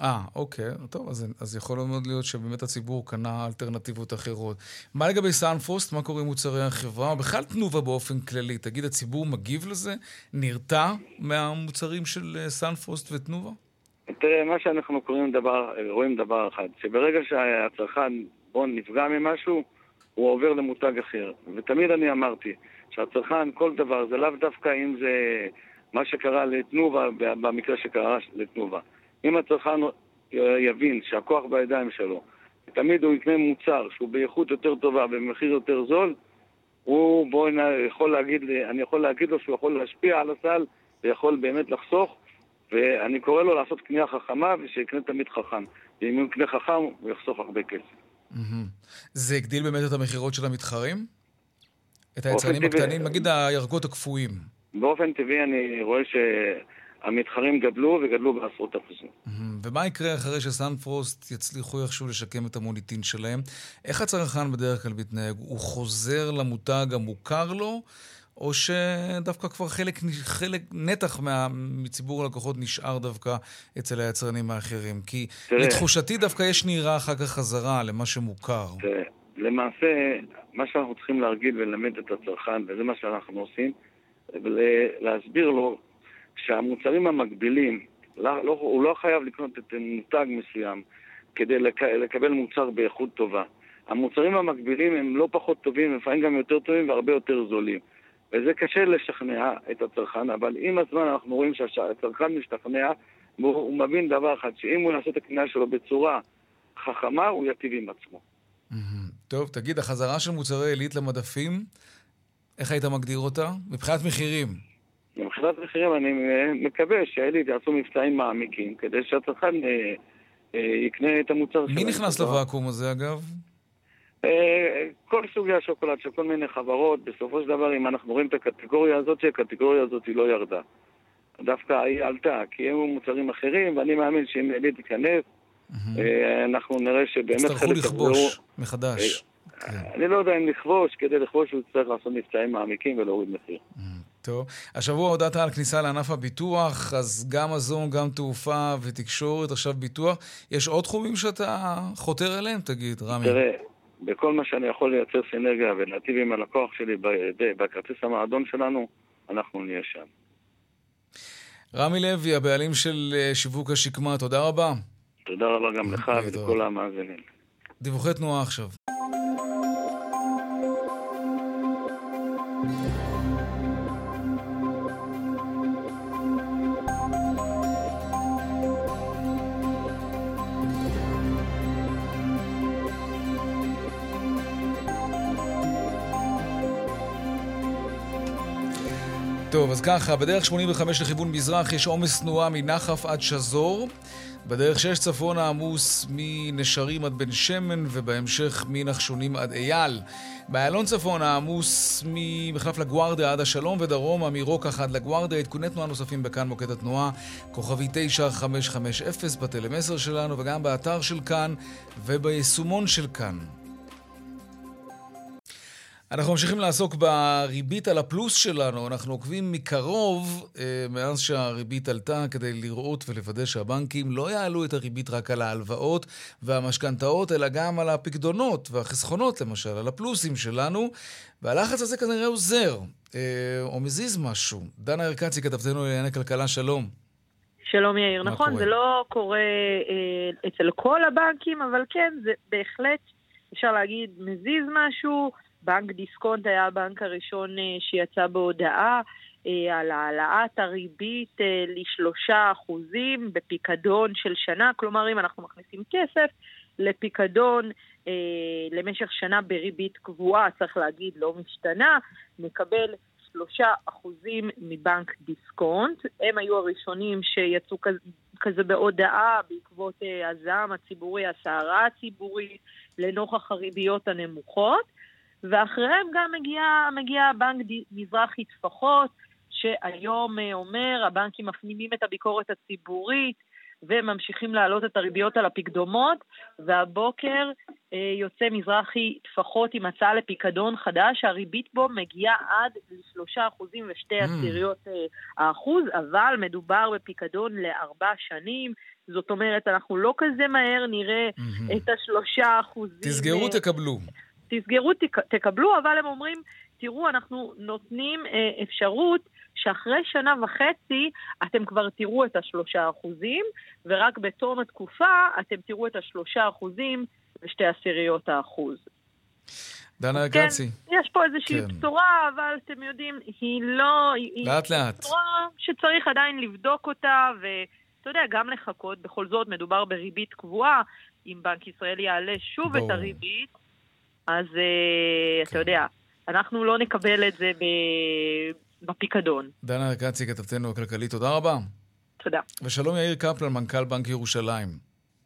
אה, אוקיי. טוב, אז, אז יכול מאוד להיות שבאמת הציבור קנה אלטרנטיבות אחרות. מה לגבי סאנפרוסט? מה קורה עם מוצרי החברה? בכלל תנובה באופן כללי. תגיד, הציבור מגיב לזה? נרתע מהמוצרים של אה, סאנפרוסט ותנובה? תראה, מה שאנחנו קוראים דבר, רואים דבר אחד, שברגע שהצרכן, בוא נפגע ממשהו, הוא עובר למותג אחר. ותמיד אני אמרתי שהצרכן, כל דבר, זה לאו דווקא אם זה מה שקרה לתנובה, במקרה שקרה לתנובה. אם הצרכן יבין שהכוח בידיים שלו, תמיד הוא יקנה מוצר שהוא באיכות יותר טובה במחיר יותר זול, הוא, בוא, יכול להגיד אני יכול להגיד לו שהוא יכול להשפיע על הסל ויכול באמת לחסוך ואני קורא לו לעשות קנייה חכמה ושיקנה תמיד חכם. ואם הוא יקנה חכם, הוא יחסוך הרבה כסף. זה הגדיל באמת את המכירות של המתחרים? את היצרנים הקטנים, נגיד הירקות הקפואים. באופן טבעי אני רואה שהמתחרים גדלו וגדלו בעשרות אחוזים. ומה יקרה אחרי שסנפרוסט יצליחו איכשהו לשקם את המוניטין שלהם? איך הצרכן בדרך כלל מתנהג? הוא חוזר למותג המוכר לו, או שדווקא כבר חלק, חלק נתח מה, מציבור הלקוחות נשאר דווקא אצל היצרנים האחרים? כי תראה, לתחושתי דווקא יש נהירה אחר כך חזרה למה שמוכר. תראה, למעשה, מה שאנחנו צריכים להרגיל וללמד את הצרכן, וזה מה שאנחנו עושים, ולהסביר לו שהמוצרים המקבילים, לא, לא, הוא לא חייב לקנות את מותג מסוים כדי לק, לקבל מוצר באיכות טובה. המוצרים המקבילים הם לא פחות טובים, לפעמים גם יותר טובים והרבה יותר זולים. וזה קשה לשכנע את הצרכן, אבל עם הזמן אנחנו רואים שהצרכן משתכנע והוא מבין דבר אחד, שאם הוא יעשה את הקנייה שלו בצורה חכמה, הוא יטיב עם עצמו. טוב, תגיד, החזרה של מוצרי עילית למדפים, איך היית מגדיר אותה? מבחינת מחירים. מבחינת מחירים אני מקווה שעילית יעשו מבצעים מעמיקים, כדי שהצרכן אה, אה, יקנה את המוצר שלו. מי נכנס לוואקום הזה, אגב? אה, כל סוגי השוקולד של כל מיני חברות, בסופו של דבר, אם אנחנו רואים את הקטגוריה הזאת, הקטגוריה הזאת היא לא ירדה. דווקא היא עלתה, כי היו מוצרים אחרים, ואני מאמין שאם עילית תיכנס, אה, אנחנו נראה שבאמת חלק... יצטרכו לכבוש מחדש. אה, כן. אני לא יודע אם לכבוש, כדי לכבוש הוא יצטרך לעשות מבצעים מעמיקים ולהוריד מחיר. טוב. השבוע הודעת על כניסה לענף הביטוח, אז גם מזון, גם תעופה ותקשורת, עכשיו ביטוח. יש עוד תחומים שאתה חותר אליהם, תגיד, רמי? תראה, בכל מה שאני יכול לייצר סינרגיה ולהטיב עם הלקוח שלי בכרטיס המועדון שלנו, אנחנו נהיה שם. רמי לוי, הבעלים של אה, שיווק השקמה, תודה רבה. תודה רבה גם לך ולכל המאזינים. דיווחי תנועה עכשיו. טוב, אז ככה, בדרך 85 לכיוון מזרח יש עומס תנועה מנחף עד שזור. בדרך 6 צפונה עמוס מנשרים עד בן שמן, ובהמשך מנחשונים עד אייל. באיילון צפונה עמוס ממחלף לגוארדיה עד השלום, ודרומה מרוקח עד לגוארדיה. עדכוני תנועה נוספים בכאן מוקד התנועה, כוכבי 9550 בטלמסר שלנו, וגם באתר של כאן וביישומון של כאן. אנחנו ממשיכים לעסוק בריבית על הפלוס שלנו. אנחנו עוקבים מקרוב אה, מאז שהריבית עלתה כדי לראות ולוודא שהבנקים לא יעלו את הריבית רק על ההלוואות והמשכנתאות, אלא גם על הפקדונות והחסכונות, למשל, על הפלוסים שלנו. והלחץ הזה כנראה עוזר, אה, או מזיז משהו. דנה ארקצי, כתבתנו לענייני כלכלה, שלום. שלום יאיר. נכון, קורה? זה לא קורה אה, אצל כל הבנקים, אבל כן, זה בהחלט, אפשר להגיד, מזיז משהו. בנק דיסקונט היה הבנק הראשון אה, שיצא בהודעה אה, על העלאת הריבית אה, לשלושה אחוזים בפיקדון של שנה, כלומר אם אנחנו מכניסים כסף לפיקדון למשך שנה בריבית קבועה, צריך להגיד לא משתנה, נקבל שלושה אחוזים מבנק דיסקונט. הם היו הראשונים שיצאו כזה, כזה בהודעה בעקבות הזעם הציבורי, הסערה הציבורית, לנוכח הריביות הנמוכות. ואחריהם גם מגיע, מגיע בנק מזרחי טפחות, שהיום אה, אומר, הבנקים מפנימים את הביקורת הציבורית וממשיכים להעלות את הריביות על הפקדומות, והבוקר אה, יוצא מזרחי טפחות עם הצעה לפיקדון חדש, שהריבית בו מגיעה עד לשלושה אחוזים ושתי mm. עשיריות אה, האחוז, אבל מדובר בפיקדון לארבע שנים, זאת אומרת, אנחנו לא כזה מהר נראה mm-hmm. את השלושה אחוזים. תסגרו, אה, תקבלו. תסגרו, תק, תקבלו, אבל הם אומרים, תראו, אנחנו נותנים אה, אפשרות שאחרי שנה וחצי אתם כבר תראו את השלושה אחוזים, ורק בתום התקופה אתם תראו את השלושה אחוזים ושתי עשיריות האחוז. דנה אגרצי. כן, יש פה איזושהי כן. בשורה, אבל אתם יודעים, היא לא... לאט היא לאט. בשורה שצריך עדיין לבדוק אותה, ואתה יודע, גם לחכות. בכל זאת, מדובר בריבית קבועה. אם בנק ישראל יעלה שוב ברור. את הריבית, אז אה, אתה יודע, אנחנו לא נקבל את זה בפיקדון. דנה ארקצי, כתבתנו הכלכלית, תודה רבה. תודה. ושלום יאיר קפלן, מנכ"ל בנק ירושלים.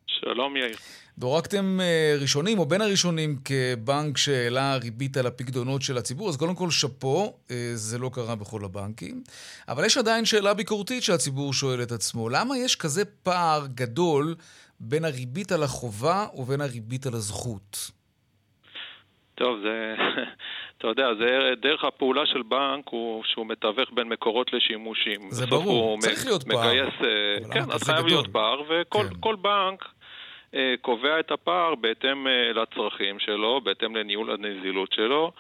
שלום יאיר. דורקתם אה, ראשונים, או בין הראשונים, כבנק שהעלה ריבית על הפקדונות של הציבור, אז קודם כל שאפו, אה, זה לא קרה בכל הבנקים. אבל יש עדיין שאלה ביקורתית שהציבור שואל את עצמו, למה יש כזה פער גדול בין הריבית על החובה ובין הריבית על הזכות? טוב, זה אתה יודע, זה דרך הפעולה של בנק הוא שהוא מתווך בין מקורות לשימושים. זה ברור, צריך להיות פער. מגייס, כן, אז חייב להיות פער, וכל כן. בנק אה, קובע את הפער בהתאם אה, לצרכים שלו, בהתאם לניהול הנזילות שלו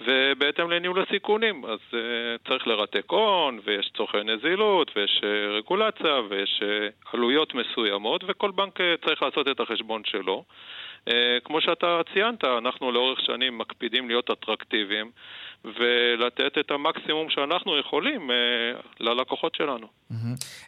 ובהתאם לניהול הסיכונים. אז uh, צריך לרתק הון, ויש צורכי נזילות, ויש uh, רגולציה, ויש uh, עלויות מסוימות, וכל בנק uh, צריך לעשות את החשבון שלו. Uh, כמו שאתה ציינת, אנחנו לאורך שנים מקפידים להיות אטרקטיביים ולתת את המקסימום שאנחנו יכולים uh, ללקוחות שלנו.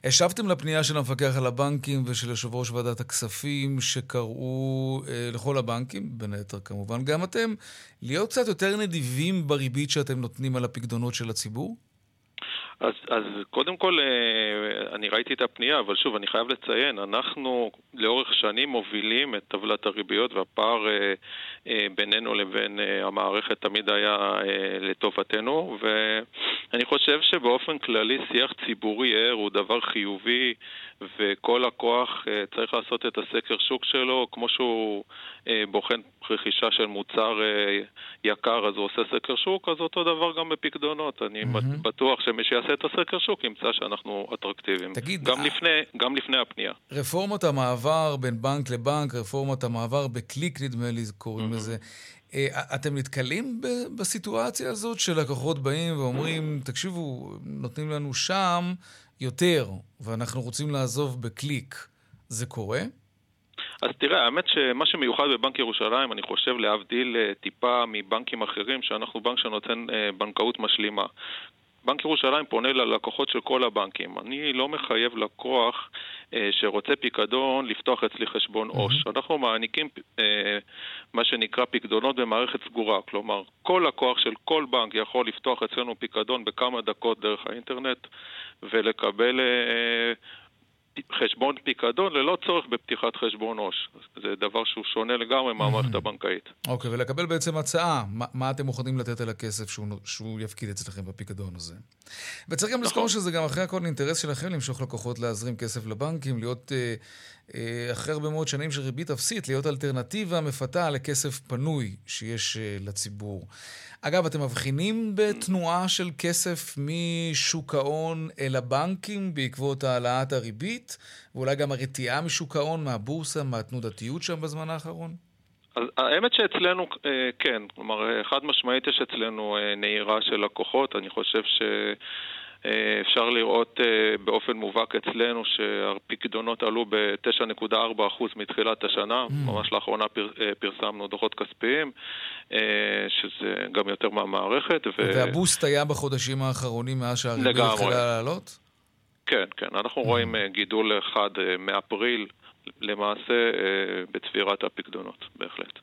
השבתם לפנייה של המפקח על הבנקים ושל יושב ראש ועדת הכספים, שקראו uh, לכל הבנקים, בין היתר כמובן, גם אתם, להיות קצת יותר נדיבים בריבית שאתם נותנים על הפקדונות של הציבור? אז, אז קודם כל, אה, אני ראיתי את הפנייה, אבל שוב, אני חייב לציין, אנחנו לאורך שנים מובילים את טבלת הריביות, והפער אה, אה, בינינו לבין המערכת תמיד היה לטובתנו, ואני חושב שבאופן כללי שיח ציבורי ער הוא דבר חיובי, וכל לקוח צריך לעשות את הסקר שוק שלו, כמו שהוא בוחן רכישה של מוצר יקר, אז הוא עושה סקר שוק, אז אותו דבר גם בפקדונות. אני mm-hmm. בטוח שמי שיעשה את הסקר שוק ימצא שאנחנו אטרקטיביים. תגיד, גם, 아... אה, לפני, גם לפני הפנייה. רפורמת המעבר בין בנק לבנק, רפורמת המעבר בקליק נדמה לי קוראים mm-hmm. לזה. אה, אתם נתקלים בסיטואציה הזאת שלקוחות באים ואומרים, תקשיבו, נותנים לנו שם יותר, ואנחנו רוצים לעזוב בקליק. זה קורה? אז תראה, האמת שמה שמיוחד בבנק ירושלים, אני חושב להבדיל אה, טיפה מבנקים אחרים, שאנחנו בנק שנותן אה, בנקאות משלימה. בנק ירושלים פונה ללקוחות של כל הבנקים. אני לא מחייב לקוח אה, שרוצה פיקדון לפתוח אצלי חשבון עו"ש. Mm-hmm. אנחנו מעניקים אה, מה שנקרא פיקדונות במערכת סגורה. כלומר, כל לקוח של כל בנק יכול לפתוח אצלנו פיקדון בכמה דקות דרך האינטרנט ולקבל אה, חשבון פיקדון ללא צורך בפתיחת חשבון עו"ש. זה דבר שהוא שונה לגמרי מהמערכת הבנקאית. אוקיי, okay, ולקבל בעצם הצעה, מה, מה אתם מוכנים לתת על הכסף שהוא, שהוא יפקיד אצלכם בפיקדון הזה. וצריך גם לזכור נכון. שזה גם אחרי הכל אינטרס שלכם למשוך לקוחות להזרים כסף לבנקים, להיות אה, אחרי הרבה מאוד שנים של ריבית אפסית, להיות אלטרנטיבה מפתה לכסף פנוי שיש אה, לציבור. אגב, אתם מבחינים בתנועה של כסף משוק ההון אל הבנקים בעקבות העלאת הריבית, ואולי גם הרתיעה משוק ההון, מהבורסה, מהתנודתיות שם בזמן האחרון? אז האמת שאצלנו, אה, כן, כלומר, חד משמעית יש אצלנו נהירה של לקוחות, אני חושב ש... אה, אפשר לראות אה, באופן מובהק אצלנו שהפקדונות עלו ב-9.4% מתחילת השנה, mm. ממש לאחרונה פר, אה, פרסמנו דוחות כספיים, שזה גם יותר מהמערכת. ו... והבוסט היה בחודשים האחרונים מאז שהריבית התחילה לעלות? כן, כן, אנחנו mm. רואים גידול אחד מאפריל. למעשה אה, בצבירת הפקדונות, בהחלט.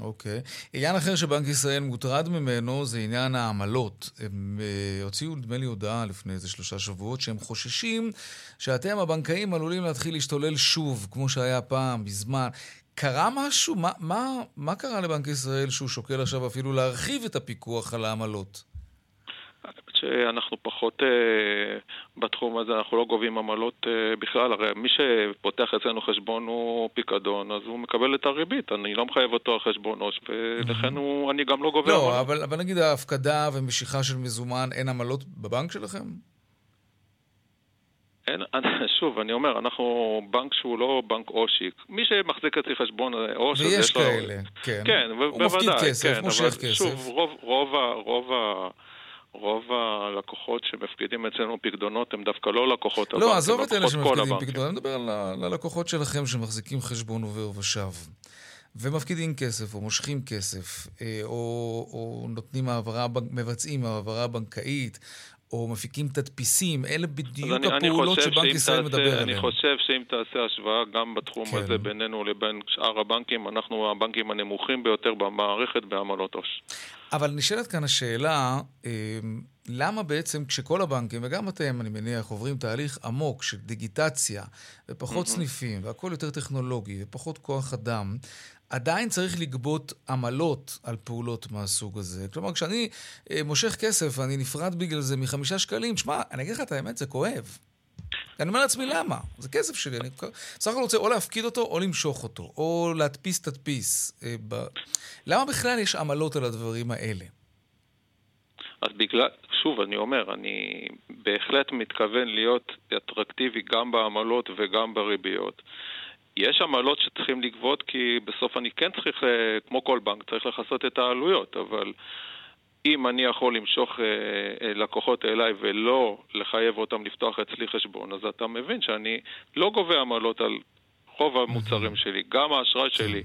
אוקיי. Okay. עניין אחר שבנק ישראל מוטרד ממנו זה עניין העמלות. הם uh, הוציאו, נדמה לי, הודעה לפני איזה שלושה שבועות שהם חוששים שאתם, הבנקאים, עלולים להתחיל להשתולל שוב, כמו שהיה פעם, בזמן. קרה משהו? מה, מה, מה קרה לבנק ישראל שהוא שוקל עכשיו אפילו להרחיב את הפיקוח על העמלות? שאנחנו פחות אה, בתחום הזה, אנחנו לא גובים עמלות אה, בכלל, הרי מי שפותח אצלנו חשבון הוא פיקדון, אז הוא מקבל את הריבית, אני לא מחייב אותו על חשבון עו"ש, ולכן הוא, אני גם לא גובה לא, עמלות. לא, אבל, אבל נגיד ההפקדה ומשיכה של מזומן, אין עמלות בבנק שלכם? אין, שוב, אני אומר, אנחנו בנק שהוא לא בנק עושי. מי שמחזיק אצלי חשבון עו"ש, ויש כאלה, לו... כן. כן, בוודאי. הוא מפקיד כסף, כן, מושך כסף. שוב, רוב, רוב, רוב ה... רוב הלקוחות שמפקידים אצלנו פקדונות הם דווקא לא לקוחות הבנק, לא, עזוב את אלה שמפקידים פקדונות, אני מדבר על הלקוחות שלכם שמחזיקים חשבון עובר ושב. ומפקידים כסף, או מושכים כסף, אה, או, או נותנים העברה, מבצעים העברה בנקאית, או מפיקים תדפיסים, אלה בדיוק אני, הפעולות אני שבנק ישראל מדבר עליהן. אני חושב שאם תעשה השוואה גם בתחום כן. הזה בינינו לבין שאר הבנקים, אנחנו הבנקים הנמוכים ביותר במערכת בעמלות עו"ש. אבל נשאלת כאן השאלה, אמ, למה בעצם כשכל הבנקים, וגם אתם, אני מניח, עוברים תהליך עמוק של דיגיטציה, ופחות mm-hmm. סניפים, והכול יותר טכנולוגי, ופחות כוח אדם, עדיין צריך לגבות עמלות על פעולות מהסוג הזה. כלומר, כשאני אה, מושך כסף ואני נפרד בגלל זה מחמישה שקלים, שמע, אני אגיד לך את האמת, זה כואב. אני אומר לעצמי, למה? זה כסף שלי, אני בסך הכל רוצה או להפקיד אותו או למשוך אותו, או להדפיס תדפיס. אה, ב... למה בכלל יש עמלות על הדברים האלה? אז בגלל, שוב, אני אומר, אני בהחלט מתכוון להיות אטרקטיבי גם בעמלות וגם בריביות. יש עמלות שצריכים לגבות כי בסוף אני כן צריך, אה, כמו כל בנק, צריך לכסות את העלויות, אבל אם אני יכול למשוך אה, אה, לקוחות אליי ולא לחייב אותם לפתוח אצלי חשבון, אז אתה מבין שאני לא גובה עמלות על רוב המוצרים שלי, גם האשראי שלי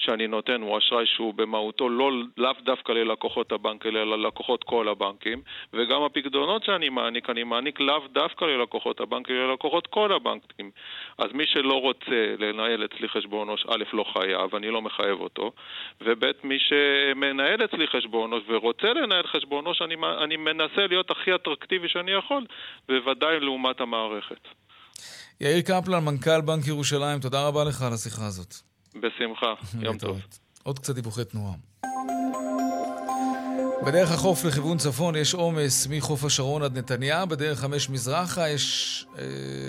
שאני נותן הוא אשראי שהוא במהותו לא, לאו דווקא ללקוחות הבנק, אלא ללקוחות כל הבנקים, וגם הפקדונות שאני מעניק, אני מעניק לאו דווקא ללקוחות הבנק, אלא ללקוחות כל הבנקים. אז מי שלא רוצה לנהל אצלי חשבון עו"ש, א', לא חייב, אני לא מחייב אותו, וב', מי שמנהל אצלי חשבון עו"ש ורוצה לנהל חשבון עו"ש, אני, אני מנסה להיות הכי אטרקטיבי שאני יכול, בוודאי לעומת המערכת. יאיר קפלן, מנכ"ל בנק ירושלים, תודה רבה לך על השיחה הזאת. בשמחה, יום טוב. עוד קצת דיווחי תנועה. בדרך החוף לכיוון צפון יש עומס מחוף השרון עד נתניה, בדרך חמש מזרחה יש אה,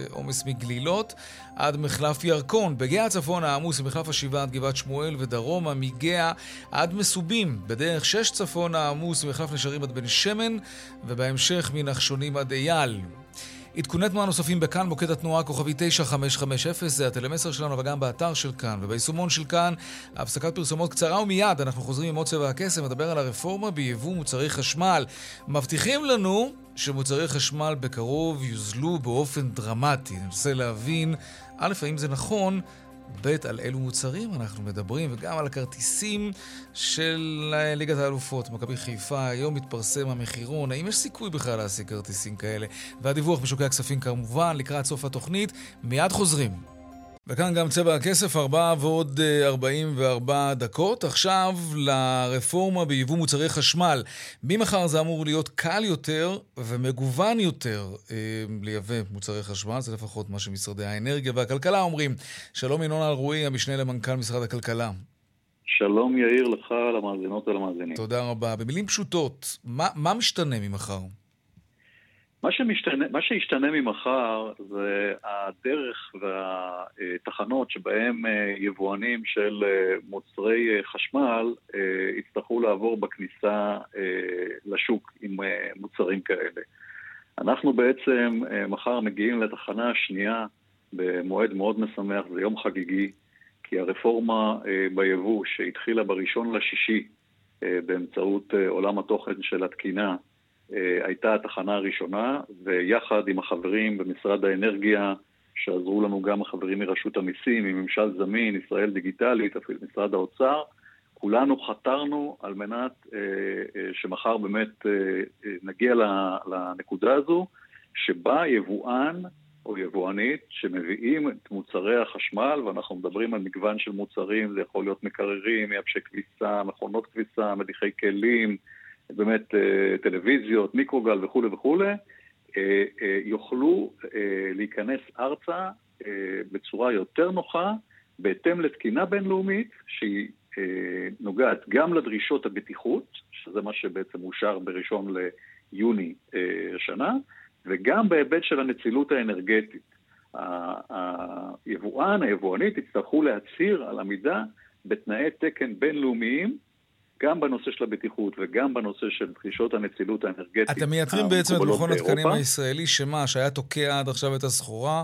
עומס אה, מגלילות עד מחלף ירקון. בגאה הצפון העמוס ממחלף השבעה עד גבעת שמואל ודרומה מגאה עד מסובים. בדרך שש צפון העמוס ממחלף נשרים עד בן שמן ובהמשך מנחשונים עד אייל. עדכוני תנועה נוספים בכאן, מוקד התנועה כוכבי 9550, זה הטלמסר שלנו וגם באתר של כאן וביישומון של כאן. הפסקת פרסומות קצרה ומיד אנחנו חוזרים עם עוד צבע הכסף, מדבר על הרפורמה ביבוא מוצרי חשמל. מבטיחים לנו שמוצרי חשמל בקרוב יוזלו באופן דרמטי. אני מנסה להבין, א', האם זה נכון, ב', על אילו מוצרים אנחנו מדברים, וגם על הכרטיסים של ליגת האלופות, מכבי חיפה. היום מתפרסם המחירון, האם יש סיכוי בכלל להשיג כרטיסים כאלה? והדיווח בשוקי הכספים כמובן, לקראת סוף התוכנית. מיד חוזרים. וכאן גם צבע הכסף, 4 ועוד 44 אה, דקות. עכשיו לרפורמה ביבוא מוצרי חשמל. ממחר זה אמור להיות קל יותר ומגוון יותר אה, לייבא מוצרי חשמל, זה לפחות מה שמשרדי האנרגיה והכלכלה אומרים. שלום ינון אלרועי, המשנה למנכ"ל משרד הכלכלה. שלום יאיר לך, למאזינות ולמאזינים. תודה רבה. במילים פשוטות, מה, מה משתנה ממחר? מה, שמשתנה, מה שישתנה ממחר זה הדרך והתחנות שבהם אה, יבואנים של אה, מוצרי אה, חשמל יצטרכו לעבור בכניסה לשוק עם מוצרים כאלה. אנחנו בעצם מחר מגיעים לתחנה השנייה במועד מאוד משמח, זה יום חגיגי, כי הרפורמה ביבוא שהתחילה בראשון לשישי באמצעות עולם התוכן של התקינה הייתה התחנה הראשונה, ויחד עם החברים במשרד האנרגיה, שעזרו לנו גם החברים מרשות המיסים, מממשל זמין, ישראל דיגיטלית, אפילו משרד האוצר, כולנו חתרנו על מנת אה, אה, שמחר באמת אה, אה, נגיע לנקודה הזו, שבה יבואן או יבואנית שמביאים את מוצרי החשמל, ואנחנו מדברים על מגוון של מוצרים, זה יכול להיות מקררים, מייבשי כביסה, מכונות כביסה, מדיחי כלים, באמת אה, טלוויזיות, מיקרוגל וכולי וכולי, אה, אה, יוכלו להיכנס ארצה בצורה יותר נוחה, בהתאם לתקינה בינלאומית שהיא נוגעת גם לדרישות הבטיחות, שזה מה שבעצם אושר בראשון ליוני השנה, וגם בהיבט של הנצילות האנרגטית. היבואן, היבואנית, יצטרכו להצהיר על עמידה בתנאי תקן בינלאומיים גם בנושא של הבטיחות וגם בנושא של דרישות הנצילות האנרגטית. אתם מייצרים בעצם את מכון התקנים הישראלי, שמה, שהיה תוקע עד עכשיו את הסחורה,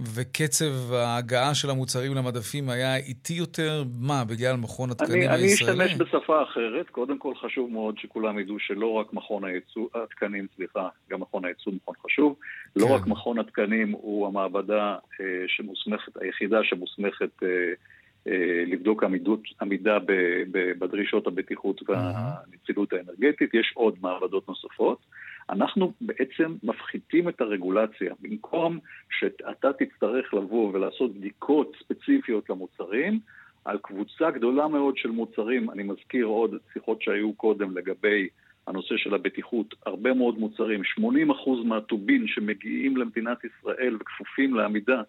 וקצב ההגעה של המוצרים למדפים היה איטי יותר? מה, בגלל מכון התקנים אני, הישראלי? אני אשתמש בשפה אחרת. קודם כל חשוב מאוד שכולם ידעו שלא רק מכון הייצוא, התקנים, סליחה, גם מכון הייצוא מכון חשוב. לא כן. לא רק מכון התקנים הוא המעבדה אה, שמוסמכת, היחידה שמוסמכת אה, אה, לבדוק עמידות, עמידה ב, ב, בדרישות הבטיחות והנצילות האנרגטית, יש עוד מעבדות נוספות. אנחנו בעצם מפחיתים את הרגולציה. במקום שאתה תצטרך לבוא ולעשות בדיקות ספציפיות למוצרים, על קבוצה גדולה מאוד של מוצרים, אני מזכיר עוד שיחות שהיו קודם לגבי הנושא של הבטיחות, הרבה מאוד מוצרים, 80% מהטובין שמגיעים למדינת ישראל וכפופים לעמידה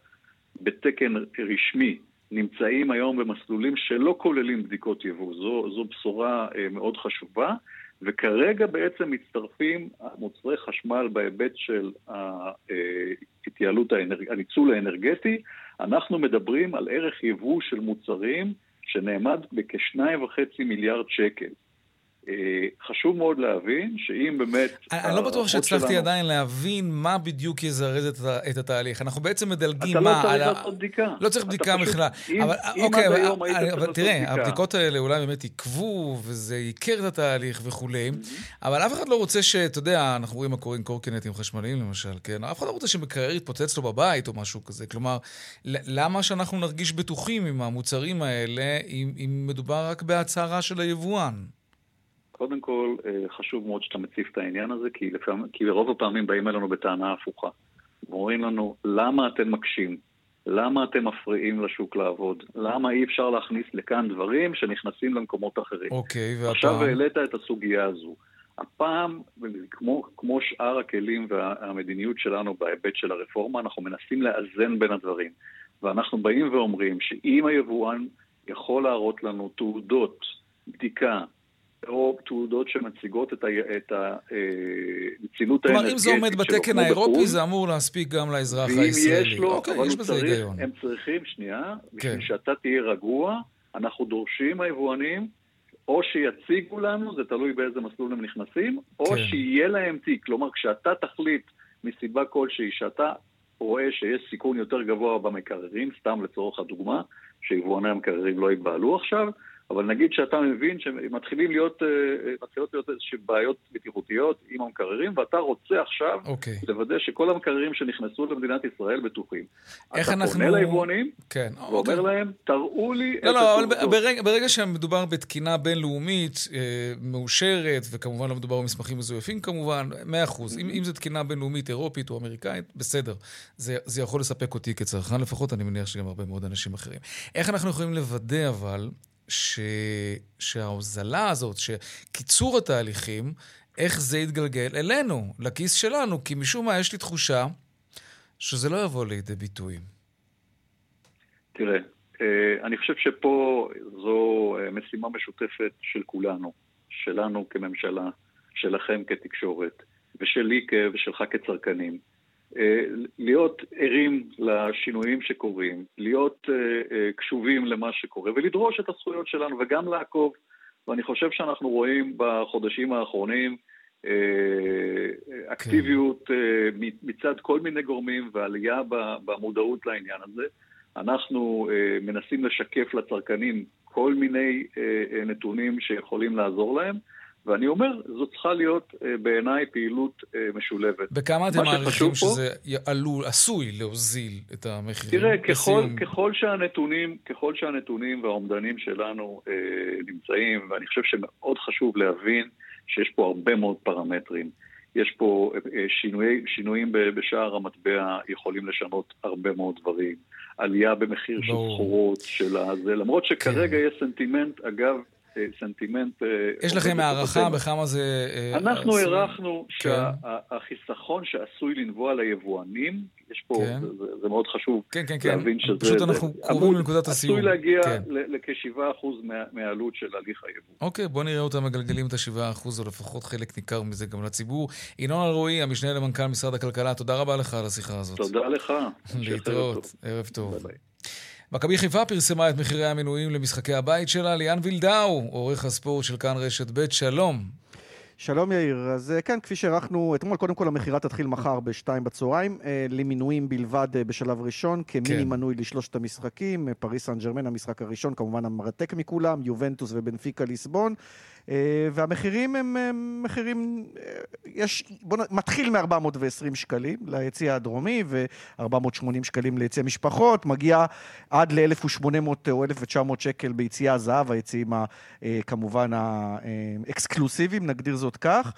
בתקן רשמי נמצאים היום במסלולים שלא כוללים בדיקות יבוא. זו, זו בשורה אה, מאוד חשובה, וכרגע בעצם מצטרפים מוצרי חשמל בהיבט של ההתייעלות, האנרג... הניצול האנרגטי. אנחנו מדברים על ערך יבוא של מוצרים שנאמד בכשניים וחצי מיליארד שקל. אה, חשוב מאוד להבין שאם באמת... אני לא בטוח שהצלחתי שלנו... עדיין להבין מה בדיוק יזרז את, את התהליך. אנחנו בעצם מדלגים מה... אתה לא צריך לעשות בדיקה. לא צריך בדיקה בכלל. אבל אם אוקיי, אבל, אבל, אבל תראה, בדיקה. הבדיקות האלה אולי באמת עיכבו, וזה ייקר את התהליך וכולי, mm-hmm. אבל אף אחד לא רוצה ש... אתה יודע, אנחנו רואים מה קורה עם קורקינטים חשמליים למשל, כן? אף אחד לא רוצה שמקרר יתפוצץ לו בבית או משהו כזה. כלומר, למה שאנחנו נרגיש בטוחים עם המוצרים האלה, אם, אם מדובר רק בהצהרה של היבואן? קודם כל, אה, חשוב מאוד שאתה מציף את העניין הזה, כי, לפעמים, כי רוב הפעמים באים אלינו בטענה הפוכה. אומרים לנו, למה אתם מקשים? למה אתם מפריעים לשוק לעבוד? למה אי אפשר להכניס לכאן דברים שנכנסים למקומות אחרים? אוקיי, והפעם? עכשיו העלית את הסוגיה הזו. הפעם, כמו, כמו שאר הכלים והמדיניות שלנו בהיבט של הרפורמה, אנחנו מנסים לאזן בין הדברים. ואנחנו באים ואומרים שאם היבואן יכול להראות לנו תעודות בדיקה או תעודות שמציגות את הנצילות האנרגטית. כלומר, אם זה עומד בתקן האירופי, זה אמור להספיק גם לאזרח הישראלי. ואם יש לו, אוקיי, אבל יש בזה צריך, היגיון. הם צריכים, שנייה, בשביל כן. שאתה תהיה רגוע, אנחנו דורשים מהיבואנים, או שיציגו לנו, זה תלוי באיזה מסלול הם נכנסים, או כן. שיהיה להם תיק. כלומר, כשאתה תחליט מסיבה כלשהי שאתה רואה שיש סיכון יותר גבוה במקררים, סתם לצורך הדוגמה, שיבואני המקררים לא ייבהלו עכשיו, אבל נגיד שאתה מבין שמתחילים להיות, אה, אה, מתחילות להיות איזושהי בעיות בטיחותיות עם המקררים, ואתה רוצה עכשיו okay. אוקיי. לוודא שכל המקררים שנכנסו למדינת ישראל בטוחים. איך אתה אנחנו... אתה פונה ליבואנים, כן, ואומר okay. אוקיי. להם, תראו לי לא, את לא, אבל ברגע, ברגע שמדובר בתקינה בינלאומית אה, מאושרת, וכמובן לא מדובר במסמכים מזויפים כמובן, 100%. Mm-hmm. אם, אם זו תקינה בינלאומית, אירופית או אמריקאית, בסדר. זה, זה יכול לספק אותי כצרכן לפחות, אני מניח שגם הרבה מאוד אנשים אחרים. איך אנחנו יכולים לוודא אבל... ש... שההוזלה הזאת, שקיצור התהליכים, איך זה יתגלגל אלינו, לכיס שלנו, כי משום מה יש לי תחושה שזה לא יבוא לידי ביטוי. תראה, אה, אני חושב שפה זו אה, משימה משותפת של כולנו, שלנו כממשלה, שלכם כתקשורת, ושלי ושלך כצרכנים. אה, להיות ערים לשינויים שקורים, להיות אה, אה, קשובים למה שקורה ולדרוש את הזכויות שלנו וגם לעקוב. ואני חושב שאנחנו רואים בחודשים האחרונים אקטיביות מצד כל מיני גורמים ועלייה במודעות לעניין הזה. אנחנו מנסים לשקף לצרכנים כל מיני נתונים שיכולים לעזור להם. ואני אומר, זו צריכה להיות אה, בעיניי פעילות אה, משולבת. בכמה אתם מעריכים שזה עלול, עשוי להוזיל את המחירים? תראה, ככל, ככל, שהנתונים, ככל שהנתונים והאומדנים שלנו אה, נמצאים, ואני חושב שמאוד חשוב להבין שיש פה הרבה מאוד פרמטרים. יש פה אה, שינוי, שינויים בשער המטבע יכולים לשנות הרבה מאוד דברים. עלייה במחיר של סחורות, של הזה, למרות שכרגע כן. יש סנטימנט, אגב, סנטימנט... אה, יש לכם הערכה בכמה זה... אה, אנחנו הערכנו כן. שהחיסכון שעשוי לנבוע ליבואנים, יש פה, כן. זה מאוד חשוב כן, להבין שזה... פשוט אנחנו קרובים לנקודת הסיום. עשוי להגיע לכ-7% מהעלות של הליך היבוא. אוקיי, בוא נראה אותם מגלגלים את ה-7% או לפחות חלק ניכר מזה גם לציבור. ינון אלרועי, המשנה למנכ"ל משרד הכלכלה, תודה רבה לך על השיחה הזאת. תודה לך. להתראות, ערב טוב. ביי ביי. מכבי חיפה פרסמה את מחירי המנויים למשחקי הבית שלה. ליאן וילדאו, עורך הספורט של כאן רשת ב', שלום. שלום יאיר, אז אה, כן, כפי שערכנו אתמול, קודם כל המכירה תתחיל מחר בשתיים בצהריים, אה, למנויים בלבד אה, בשלב ראשון, כמיני כן. מנוי לשלושת המשחקים, פריס סן ג'רמן המשחק הראשון, כמובן המרתק מכולם, יובנטוס ובנפיקה ליסבון. אה, והמחירים הם מחירים, אה, יש, בוא נ... מתחיל מ-420 שקלים ליציא הדרומי ו-480 שקלים ליציא משפחות, מגיע עד ל-1,800 או 1,900 שקל ביציאה הזהב, היציאים אה, כמובן האקסקלוסיביים, נגדיר זאת כך.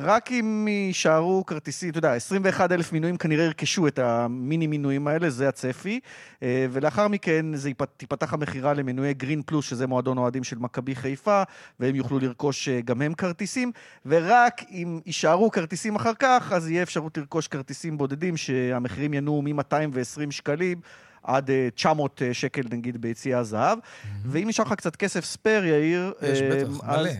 רק אם יישארו כרטיסים, אתה יודע, 21 אלף מינויים כנראה ירכשו את המיני מינויים האלה, זה הצפי. ולאחר מכן זה תיפתח המכירה למנויי גרין פלוס, שזה מועדון אוהדים של מכבי חיפה, והם יוכלו לרכוש אה, גם הם כרטיסים, ורק אם יישארו כרטיסים אחר כך, אז יהיה אפשרות לרכוש כרטיסים בודדים שהמחירים ינועו מ-220 שקלים עד 900 שקל נגיד ביציע הזהב. ואם נשאר לך קצת כסף spare, יאיר, יש בטח, מלא.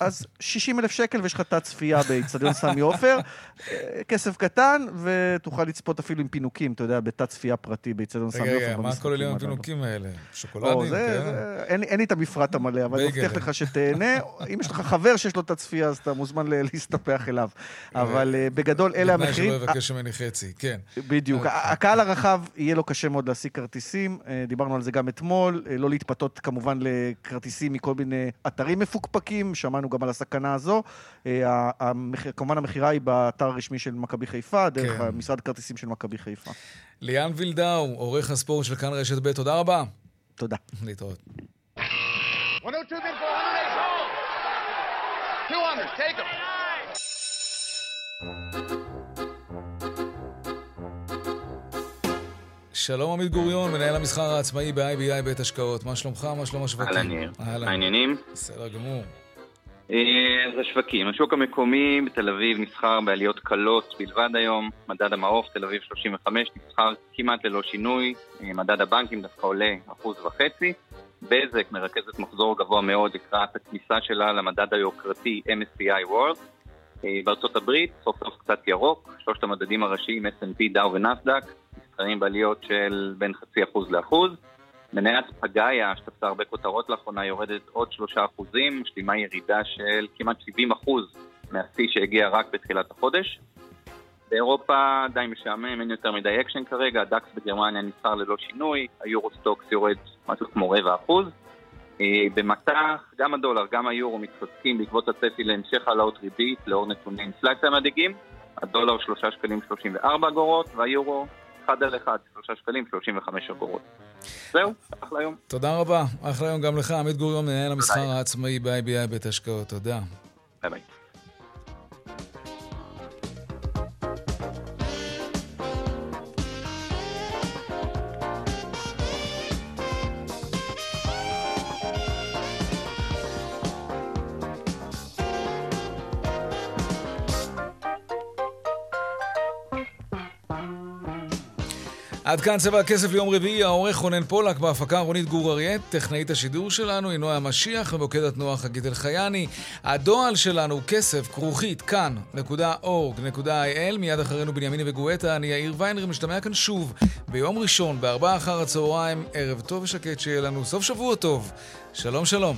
אז 60 אלף שקל ויש לך תא צפייה באיצטדיון סמי עופר. כסף קטן, ותוכל לצפות אפילו עם פינוקים, אתה יודע, בתא צפייה פרטי באיצטדיון סמי עופר. רגע, מה כוללים הפינוקים האלה? שוקולדים? כן. אין לי את המפרט המלא, אבל אני מבטיח לך שתהנה. אם יש לך חבר שיש לו תת צפייה, אז אתה מוזמן להסתפח אליו. אבל בגדול, אלה המחירים. בתנאי שלא יבקש ממני חצי, כן. בדיוק. הקהל הרחב, יהיה לו קשה מאוד להשיג כרטיסים. דיברנו על זה גם אתמול. לא להתפתות כמובן לכרטיסים מכל מיני אתרים מפוקפקים. שמענו גם על הסכנה הזו. כמובן, המכירה היא באתר הרשמי של מכבי חיפה, דרך כן. משרד כרטיסים של מכבי חיפה. ליאן וילדאו, עורך הספורט של כאן רשת ב', תודה רבה. תודה. להתראות. 102 200, take them. שלום עמית גוריון, מנהל המסחר העצמאי ב-IBI בית השקעות. מה שלומך? מה שלום השווקים? אהלן ניר. העניינים? בסדר גמור. אז השווקים, השוק המקומי בתל אביב נסחר בעליות קלות בלבד היום, מדד המעוף תל אביב 35 נסחר כמעט ללא שינוי, מדד הבנקים דווקא עולה אחוז וחצי, בזק מרכזת מחזור גבוה מאוד לקראת הכניסה שלה למדד היוקרתי MSCI World, בארצות הברית סוף סוף קצת ירוק, שלושת המדדים הראשיים S&P, דאו ונסדק, נסחרים בעליות של בין חצי אחוז לאחוז. מניית פגאיה, שתפסה הרבה כותרות לאחרונה, יורדת עוד שלושה אחוזים, משלימה ירידה של כמעט 70 אחוז מהשיא שהגיע רק בתחילת החודש. באירופה די משעמם, אין יותר מדי אקשן כרגע, הדקס בגרמניה נסחר ללא שינוי, היורוסטוקס יורד משהו כמו רבע אחוז. במט"ח, גם הדולר, גם היורו מתחזקים בעקבות הצפי להמשך העלאות ריבית לאור נתוני אינפלציה מדאיגים. הדולר 3 שקלים 34 אגורות, והיורו 1 על 1, 3 שקלים 35 אגורות. זהו, אחלה יום. תודה רבה, אחלה יום גם לך, עמית גוריון, מנהל המסחר העצמאי ב-IBI בית השקעות, תודה. ביי ביי. עד כאן צבע הכסף ליום רביעי, העורך רונן פולק, בהפקה רונית גור אריאט, טכנאית השידור שלנו נועה המשיח, ומוקד התנועה חגית אלחייני. הדועל שלנו הוא כסף, כרוכית, כאן.org.il, מיד אחרינו בנימיני וגואטה, אני יאיר ויינר, משתמע כאן שוב ביום ראשון, בארבעה אחר הצהריים, ערב טוב ושקט, שיהיה לנו סוף שבוע טוב. שלום שלום.